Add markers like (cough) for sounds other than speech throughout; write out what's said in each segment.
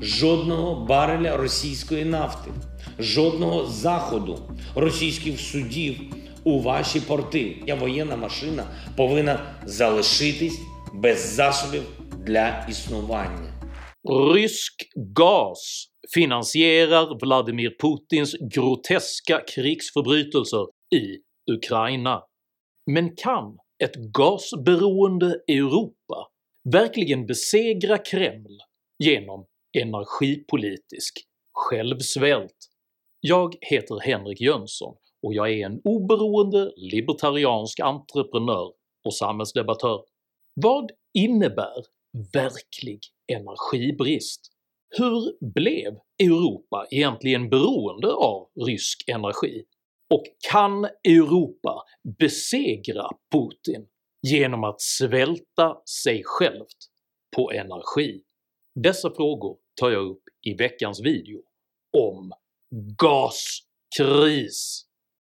жодного бареля російської нафти, жодного заходу російських судів у ваші порти. Я воєнна машина повинна залишитись без засобів для існування. Rysk gas finansierar Vladimir Putins groteska krigsförbrytelser i Ukraina. Men kan ett gasberoende Europa verkligen besegra Kreml genom energipolitisk självsvält? Jag heter Henrik Jönsson och jag är en oberoende libertariansk entreprenör och samhällsdebattör. Vad innebär verklig energibrist? Hur blev Europa egentligen beroende av rysk energi? Och kan Europa besegra Putin genom att svälta sig självt på energi? Dessa frågor tar jag upp i veckans video om gaskris.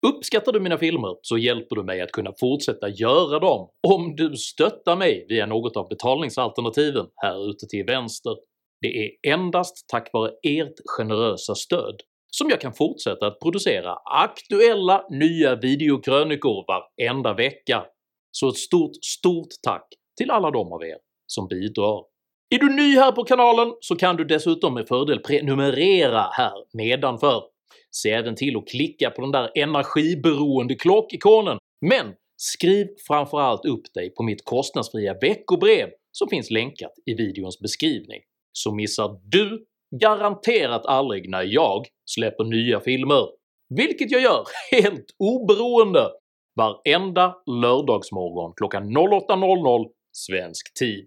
Uppskattar du mina filmer så hjälper du mig att kunna fortsätta göra dem om du stöttar mig via något av betalningsalternativen här ute till vänster. Det är endast tack vare ert generösa stöd som jag kan fortsätta att producera aktuella nya videokrönikor varenda vecka, så ett stort STORT tack till alla de av er som bidrar. Är du ny här på kanalen så kan du dessutom med fördel prenumerera här nedanför. Se även till att klicka på den där energiberoende klockikonen, men skriv framförallt upp dig på mitt kostnadsfria veckobrev som finns länkat i videons beskrivning, så missar du garanterat aldrig när jag släpper nya filmer, vilket jag gör (laughs) helt oberoende varenda lördagsmorgon klockan 08.00 svensk tid.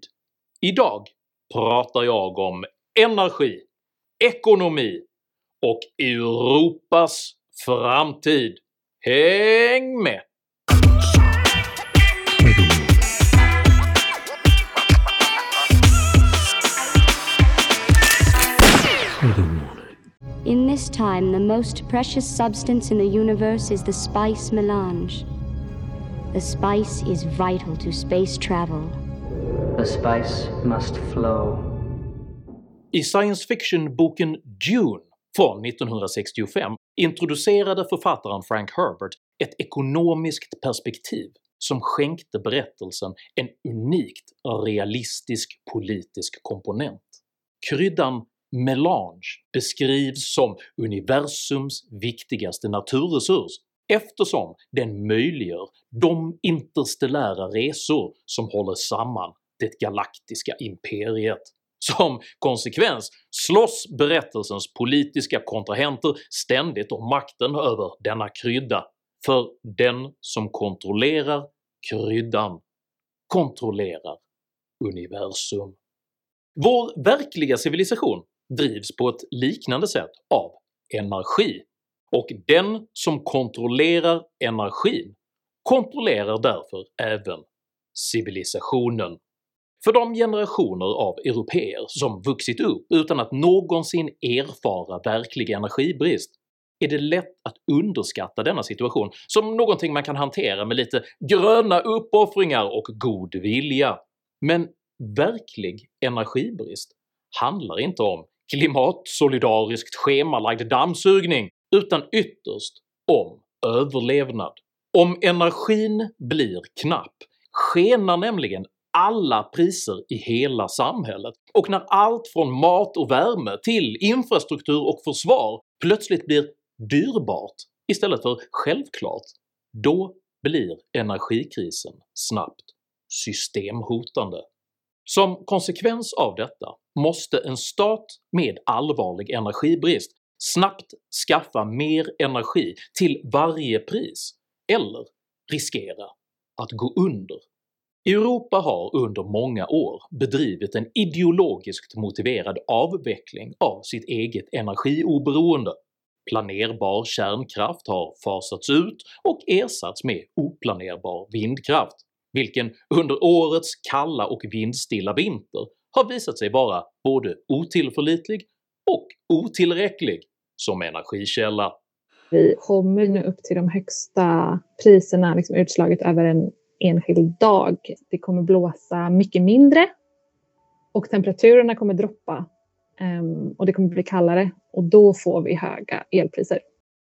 Idag pratar jag om energi, ekonomi och Europas framtid. Häng med! In this time, the most precious substance in the universe is the spice melange. The spice is vital to space travel. The spice must flow. I science fiction-boken Dune från 1965 introducerade författaren Frank Herbert ett ekonomiskt perspektiv som skänkte berättelsen en unikt realistisk politisk komponent. Kryddan melange beskrivs som universums viktigaste naturresurs eftersom den möjliggör de interstellära resor som håller samman det galaktiska imperiet. Som konsekvens slåss berättelsens politiska kontrahenter ständigt om makten över denna krydda, för den som kontrollerar kryddan kontrollerar universum. Vår verkliga civilisation drivs på ett liknande sätt av energi, och den som kontrollerar energin kontrollerar därför även civilisationen. För de generationer av europeer som vuxit upp utan att någonsin erfara verklig energibrist är det lätt att underskatta denna situation som någonting man kan hantera med lite gröna uppoffringar och god vilja. Men verklig energibrist handlar inte om klimatsolidariskt schemalagd dammsugning utan ytterst om överlevnad. Om energin blir knapp skenar nämligen alla priser i hela samhället, och när allt från mat och värme till infrastruktur och försvar plötsligt blir dyrbart istället för självklart, då blir energikrisen snabbt systemhotande. Som konsekvens av detta måste en stat med allvarlig energibrist snabbt skaffa mer energi till varje pris, eller riskera att gå under. Europa har under många år bedrivit en ideologiskt motiverad avveckling av sitt eget energioberoende. Planerbar kärnkraft har fasats ut och ersatts med oplanerbar vindkraft, vilken under årets kalla och vindstilla vinter har visat sig vara både otillförlitlig och otillräcklig som energikälla. Vi kommer nu upp till de högsta priserna liksom utslaget över en enskild dag. Det kommer blåsa mycket mindre och temperaturerna kommer droppa ehm, och det kommer bli kallare och då får vi höga elpriser.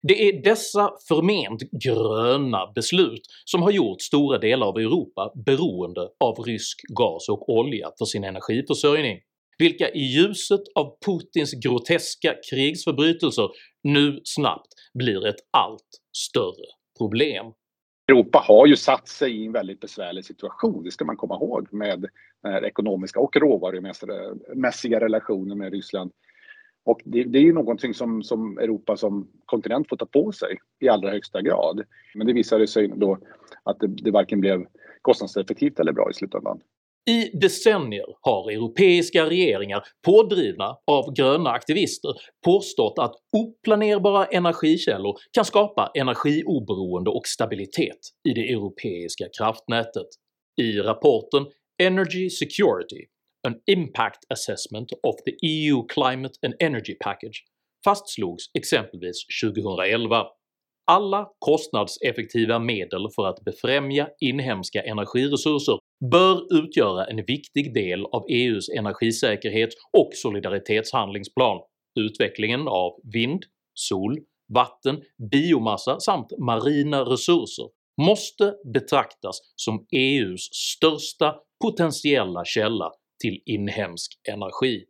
Det är dessa förment gröna beslut som har gjort stora delar av Europa beroende av rysk gas och olja för sin energiförsörjning, vilka i ljuset av Putins groteska krigsförbrytelser nu snabbt blir ett allt större problem. Europa har ju satt sig i en väldigt besvärlig situation, det ska man komma ihåg, med den här ekonomiska och råvarumässiga relationen med Ryssland. Och det, det, är ju någonting som, som Europa som kontinent får ta på sig i allra högsta grad. Men det visade sig då att det, det varken blev kostnadseffektivt eller bra i slutändan. I decennier har europeiska regeringar, pådrivna av gröna aktivister, påstått att oplanerbara energikällor kan skapa energioberoende och stabilitet i det europeiska kraftnätet. I rapporten “Energy Security An Impact Assessment of the EU Climate and Energy Package” fastslogs exempelvis 2011 alla kostnadseffektiva medel för att befrämja inhemska energiresurser bör utgöra en viktig del av EUs energisäkerhets och solidaritetshandlingsplan. Utvecklingen av vind, sol, vatten, biomassa samt marina resurser måste betraktas som EUs största potentiella källa till inhemsk energi.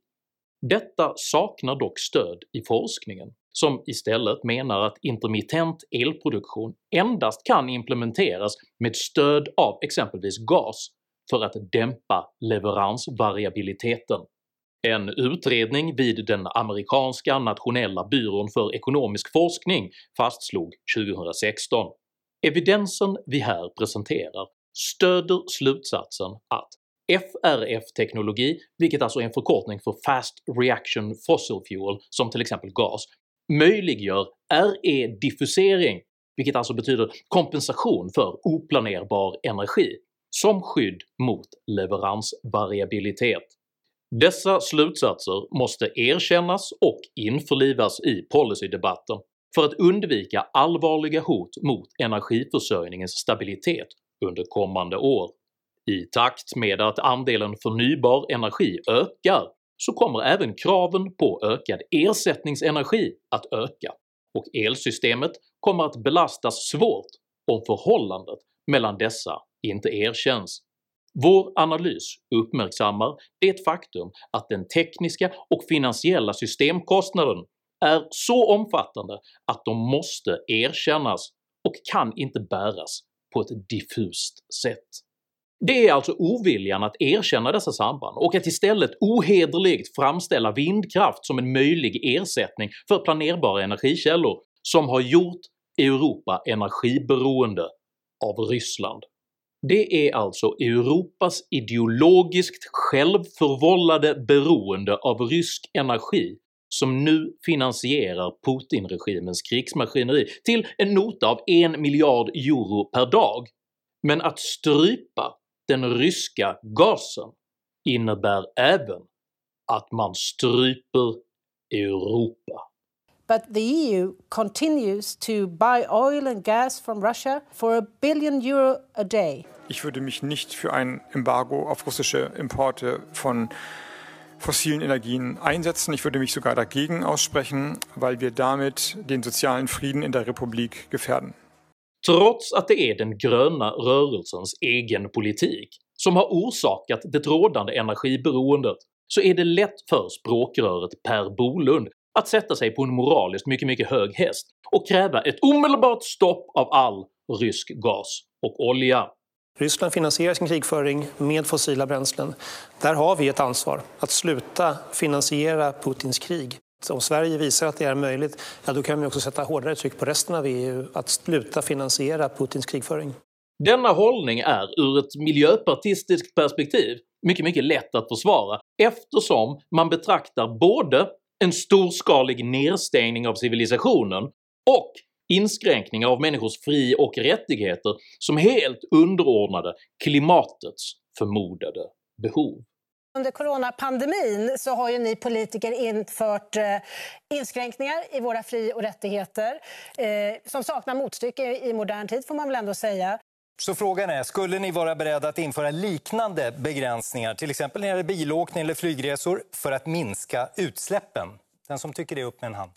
Detta saknar dock stöd i forskningen, som istället menar att intermittent elproduktion endast kan implementeras med stöd av exempelvis gas för att dämpa leveransvariabiliteten. En utredning vid den amerikanska nationella byrån för ekonomisk forskning fastslog 2016 “Evidensen vi här presenterar stöder slutsatsen att FRF-teknologi, vilket alltså är en förkortning för Fast Reaction Fossil Fuel som till exempel gas, möjliggör RE-diffusering, vilket alltså betyder kompensation för oplanerbar energi, som skydd mot leveransvariabilitet. Dessa slutsatser måste erkännas och införlivas i policydebatten för att undvika allvarliga hot mot energiförsörjningens stabilitet under kommande år. I takt med att andelen förnybar energi ökar så kommer även kraven på ökad ersättningsenergi att öka, och elsystemet kommer att belastas svårt om förhållandet mellan dessa inte erkänns. Vår analys uppmärksammar det faktum att den tekniska och finansiella systemkostnaden är så omfattande att de måste erkännas och kan inte bäras på ett diffust sätt. Det är alltså oviljan att erkänna dessa samband och att istället ohederligt framställa vindkraft som en möjlig ersättning för planerbara energikällor som har gjort Europa energiberoende av Ryssland. Det är alltså Europas ideologiskt självförvållade beroende av rysk energi som nu finansierar Putin-regimens krigsmaskineri till en nota av 1 miljard euro per dag, men att strypa den ryska gasen innebär även att man stryper Europa. But the EU continues to buy oil and gas from Russia for a billion euro a day. Ich würde mich nicht für ein Embargo auf russische Importe von fossilen Energien einsetzen. Ich würde mich sogar dagegen aussprechen, weil wir damit den sozialen Frieden in der Republik gefährden. Trots att det är den gröna rörelsens egen politik som har orsakat det rådande energiberoendet så är det lätt för språkröret Per Bolund att sätta sig på en moraliskt mycket, mycket hög häst och kräva ett omedelbart stopp av all rysk gas och olja. Ryssland finansierar sin krigföring med fossila bränslen. Där har vi ett ansvar att sluta finansiera Putins krig. Om Sverige visar att det är möjligt, ja, då kan vi också sätta hårdare tryck på resten av EU att sluta finansiera Putins krigföring. Denna hållning är ur ett miljöpartistiskt perspektiv mycket, mycket lätt att försvara eftersom man betraktar både en storskalig nedstängning av civilisationen och inskränkningar av människors fri och rättigheter som helt underordnade klimatets förmodade behov. Under coronapandemin så har ju ni politiker infört eh, inskränkningar i våra fri och rättigheter eh, som saknar motstycke i modern tid får man väl ändå säga. Så frågan är, skulle ni vara beredda att införa liknande begränsningar, till exempel när det gäller bilåkning eller flygresor, för att minska utsläppen? Den som tycker det, upp med en hand.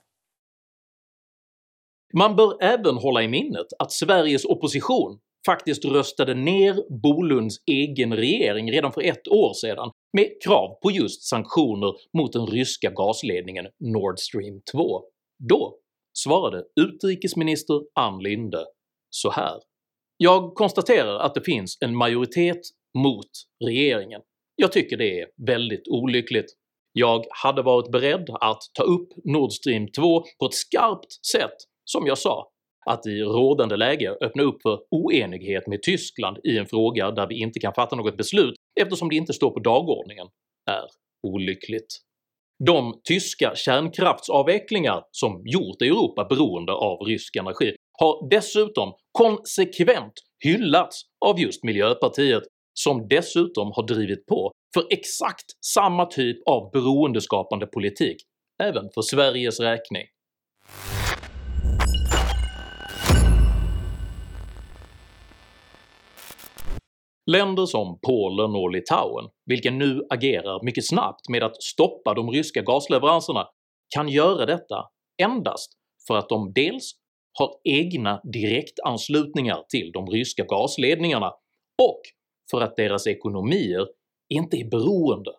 Man bör även hålla i minnet att Sveriges opposition faktiskt röstade ner Bolunds egen regering redan för ett år sedan med krav på just sanktioner mot den ryska gasledningen Nord Stream 2. Då svarade utrikesminister Ann Linde så här. “Jag konstaterar att det finns en majoritet mot regeringen. Jag tycker det är väldigt olyckligt. Jag hade varit beredd att ta upp Nord Stream 2 på ett skarpt sätt som jag sa, att i rådande läge öppna upp för oenighet med Tyskland i en fråga där vi inte kan fatta något beslut eftersom det inte står på dagordningen är olyckligt. De tyska kärnkraftsavvecklingar som gjort Europa beroende av rysk energi har dessutom konsekvent hyllats av just miljöpartiet som dessutom har drivit på för exakt samma typ av beroendeskapande politik även för Sveriges räkning. Länder som Polen och Litauen, vilka nu agerar mycket snabbt med att stoppa de ryska gasleveranserna, kan göra detta endast för att de dels har egna direktanslutningar till de ryska gasledningarna och för att deras ekonomier inte är beroende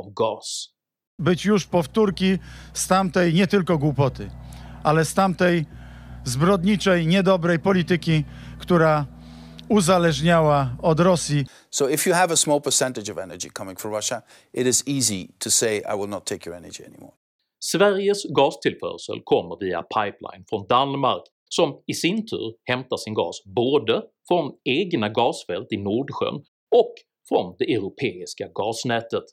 av gas. Być już powtórki z tamtej nie tylko głupoty, ale z tamtej zbrodniczej, niedobrej polityki, która uzależniała od Rosji. So if you have a small percentage of energy coming from Russia, it is easy to say I will not take your energy anymore. Sveriges gastillförsel kommer via pipeline från Danmark som i sin tur hämtar sin gas både från egna gasfält i Nordsjön och från det europeiska gasnätet.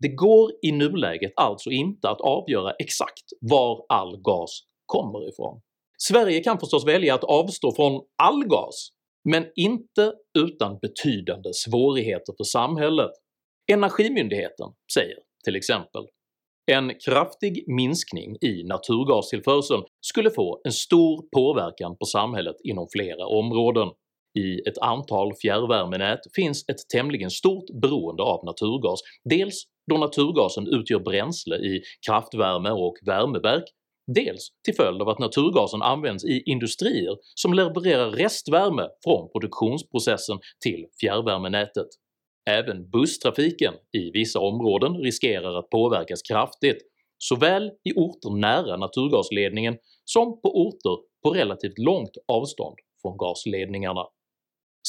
Det går i nuläget alltså inte att avgöra exakt var all gas kommer ifrån. Sverige kan förstås välja att avstå från all gas men inte utan betydande svårigheter för samhället. Energimyndigheten säger till exempel en kraftig minskning i naturgastillförseln skulle få en stor påverkan på samhället inom flera områden. I ett antal fjärrvärmenät finns ett tämligen stort beroende av naturgas, dels då naturgasen utgör bränsle i kraftvärme och värmeverk dels till följd av att naturgasen används i industrier som levererar restvärme från produktionsprocessen till fjärrvärmenätet. Även busstrafiken i vissa områden riskerar att påverkas kraftigt, såväl i orter nära naturgasledningen som på orter på relativt långt avstånd från gasledningarna.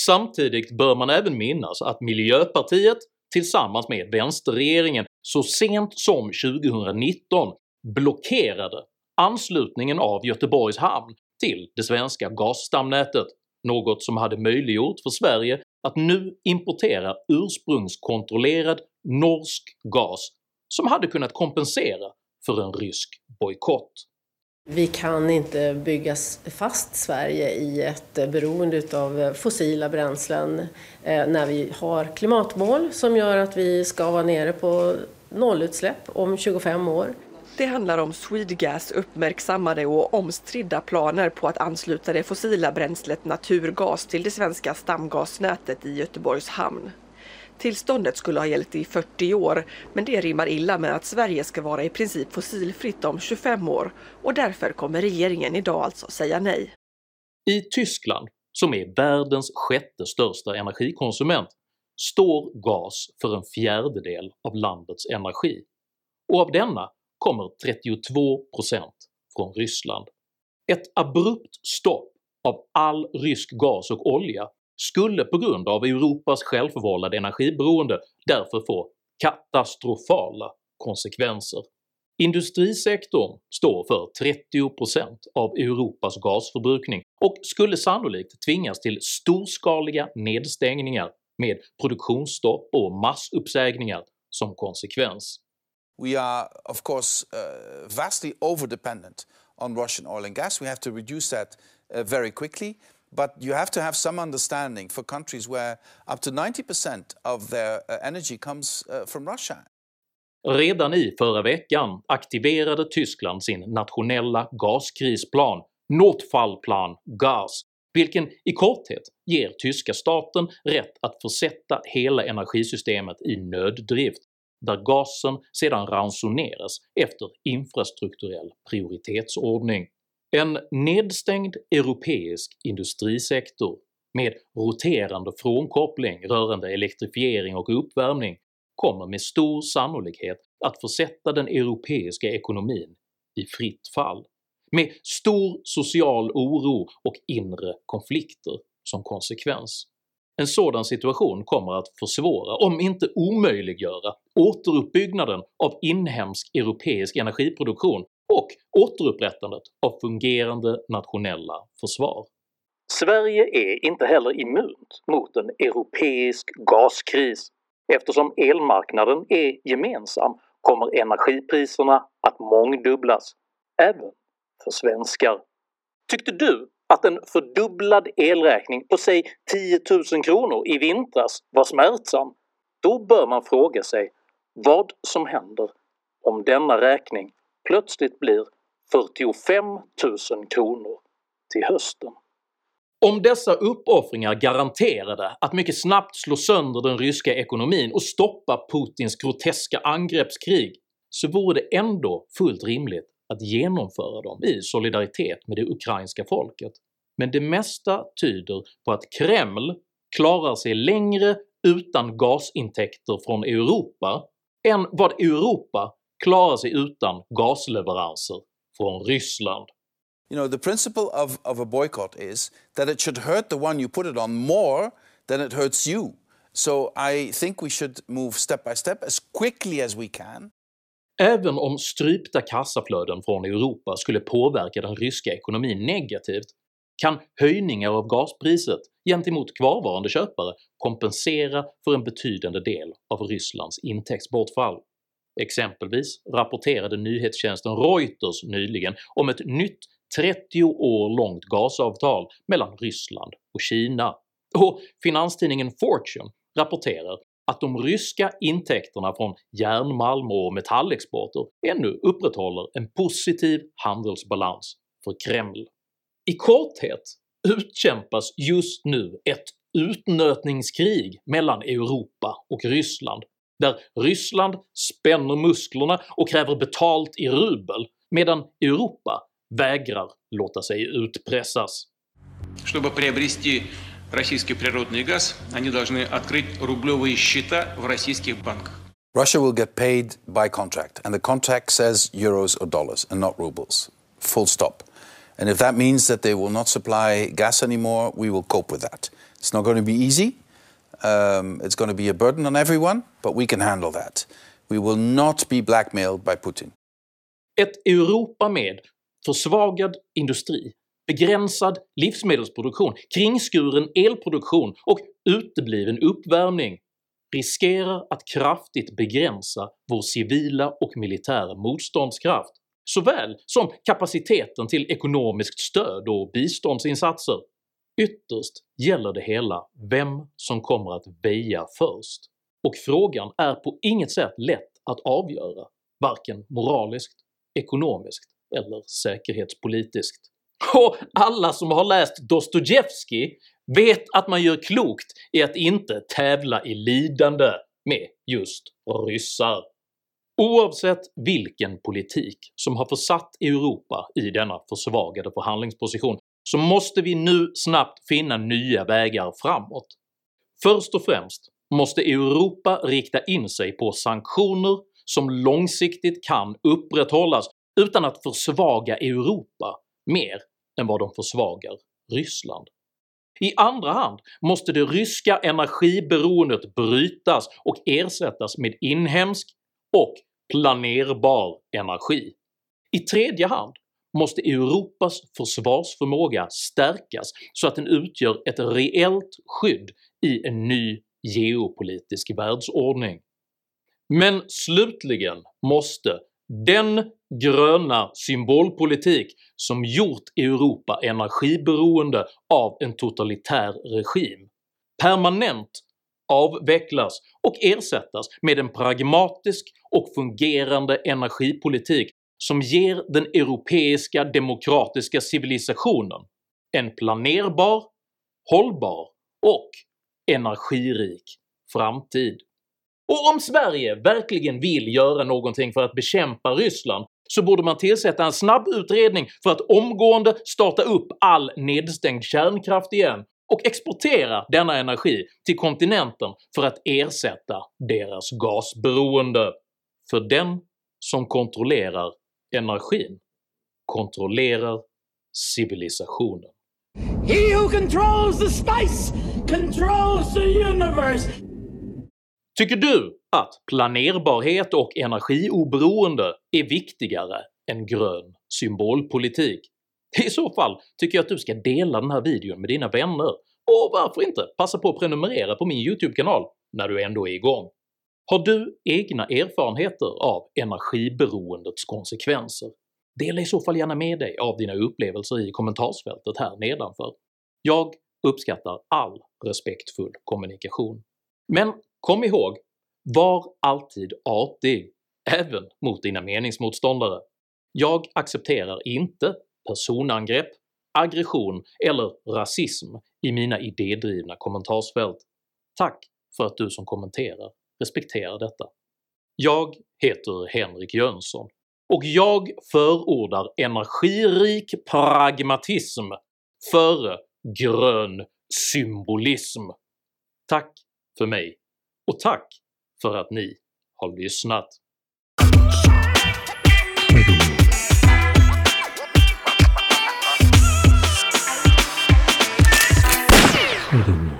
Samtidigt bör man även minnas att Miljöpartiet tillsammans med vänsterregeringen så sent som 2019 blockerade anslutningen av Göteborgs hamn till det svenska gasstamnätet, något som hade möjliggjort för Sverige att nu importera ursprungskontrollerad norsk gas som hade kunnat kompensera för en rysk bojkott. Vi kan inte bygga fast Sverige i ett beroende av fossila bränslen eh, när vi har klimatmål som gör att vi ska vara nere på nollutsläpp om 25 år. Det handlar om Swedegas uppmärksammade och omstridda planer på att ansluta det fossila bränslet naturgas till det svenska stamgasnätet i Göteborgs hamn. Tillståndet skulle ha gällt i 40 år, men det rimmar illa med att Sverige ska vara i princip fossilfritt om 25 år och därför kommer regeringen idag alltså säga nej. I Tyskland, som är världens sjätte största energikonsument, står gas för en fjärdedel av landets energi, och av denna kommer 32% från Ryssland. Ett abrupt stopp av all rysk gas och olja skulle på grund av Europas självförvållade energiberoende därför få katastrofala konsekvenser. Industrisektorn står för 30% av Europas gasförbrukning och skulle sannolikt tvingas till storskaliga nedstängningar med produktionsstopp och massuppsägningar som konsekvens. We are, of course, uh, vastly over-dependent on Russian oil and gas. We have to reduce that uh, very quickly. But you have to have some understanding for countries where up to 90% of their uh, energy comes uh, from Russia. Redan i förra veckan aktiverade Tyskland sin nationella gaskrisplan Notfallplan Gas vilken i korthet ger tyska staten rätt att försätta hela energisystemet i nöddrift där gasen sedan ransoneras efter infrastrukturell prioritetsordning. En nedstängd europeisk industrisektor med roterande frånkoppling rörande elektrifiering och uppvärmning kommer med stor sannolikhet att försätta den europeiska ekonomin i fritt fall, med stor social oro och inre konflikter som konsekvens. En sådan situation kommer att försvåra, om inte omöjliggöra, återuppbyggnaden av inhemsk europeisk energiproduktion och återupprättandet av fungerande nationella försvar. Sverige är inte heller immunt mot en europeisk gaskris. Eftersom elmarknaden är gemensam kommer energipriserna att mångdubblas, även för svenskar. Tyckte du att en fördubblad elräkning på säg 10 000 kronor i vintras var smärtsam? Då bör man fråga sig vad som händer om denna räkning plötsligt blir 45 000 kronor till hösten. Om dessa uppoffringar garanterade att mycket snabbt slå sönder den ryska ekonomin och stoppa Putins groteska angreppskrig så vore det ändå fullt rimligt att genomföra dem i solidaritet med det ukrainska folket, men det mesta tyder på att Kreml klarar sig längre utan gasintäkter från Europa än vad Europa klarar sig utan gasleveranser från Ryssland. You know, the principle of, of a boycott is that it should hurt the one you put it on more than it hurts you. So I think we should move step by step as quickly as we can. Även om strypta kassaflöden från Europa skulle påverka den ryska ekonomin negativt kan höjningar av gaspriset gentemot kvarvarande köpare kompensera för en betydande del av Rysslands intäktsbortfall. Exempelvis rapporterade nyhetstjänsten Reuters nyligen om ett nytt 30 år långt gasavtal mellan Ryssland och Kina, och finanstidningen Fortune rapporterar att de ryska intäkterna från järnmalm och metallexporter ännu upprätthåller en positiv handelsbalans för Kreml. I korthet utkämpas just nu ett utnötningskrig mellan Europa och Ryssland, där Ryssland spänner musklerna och kräver betalt i rubel medan Europa vägrar låta sig utpressas. Чтобы приобрести российский природный газ, они должны открыть рублевые счета в российских банках. Russia will get paid by contract, and the contract says euros or dollars and not rubles. Full stop. And if that means that they will not supply gas anymore, we will cope with that. It's not going to be easy. Um, it's going to be a burden on everyone, but we can handle that. We will not be blackmailed by Putin. Ett Europa med försvagad industri, begränsad livsmedelsproduktion, kringskuren elproduktion och utebliven uppvärmning riskerar att kraftigt begränsa vår civila och militära motståndskraft, såväl som kapaciteten till ekonomiskt stöd och biståndsinsatser. Ytterst gäller det hela vem som kommer att väja först, och frågan är på inget sätt lätt att avgöra, varken moraliskt, ekonomiskt eller säkerhetspolitiskt. Och alla som har läst Dostojevskij vet att man gör klokt i att inte tävla i lidande med just ryssar. Oavsett vilken politik som har försatt Europa i denna försvagade förhandlingsposition så måste vi nu snabbt finna nya vägar framåt. Först och främst måste Europa rikta in sig på sanktioner som långsiktigt kan upprätthållas utan att försvaga Europa mer än vad de försvagar Ryssland. I andra hand måste det ryska energiberoendet brytas och ersättas med inhemsk och planerbar energi. I tredje hand måste Europas försvarsförmåga stärkas så att den utgör ett reellt skydd i en ny geopolitisk världsordning. Men slutligen måste den gröna symbolpolitik som gjort Europa energiberoende av en totalitär regim permanent avvecklas och ersättas med en pragmatisk och fungerande energipolitik som ger den europeiska demokratiska civilisationen en planerbar, hållbar och energirik framtid. Och om Sverige verkligen vill göra någonting för att bekämpa Ryssland så borde man tillsätta en snabb utredning för att omgående starta upp all nedstängd kärnkraft igen och exportera denna energi till kontinenten för att ersätta deras gasberoende. För den som kontrollerar energin kontrollerar civilisationen. He who controls the spice controls the universe. Tycker du att planerbarhet och energioberoende är viktigare än grön symbolpolitik? I så fall tycker jag att du ska dela den här videon med dina vänner, och varför inte passa på att prenumerera på min YouTube-kanal när du ändå är igång. Har du egna erfarenheter av energiberoendets konsekvenser? Dela i så fall gärna med dig av dina upplevelser i kommentarsfältet här nedanför. Jag uppskattar all respektfull kommunikation. Men kom ihåg, var alltid artig, även mot dina meningsmotståndare. Jag accepterar inte personangrepp, aggression eller rasism i mina idédrivna kommentarsfält. Tack för att du som kommenterar respekterar detta. Jag heter Henrik Jönsson och jag förordar energirik pragmatism före grön symbolism. Tack för mig, och tack för att ni har lyssnat. Mm.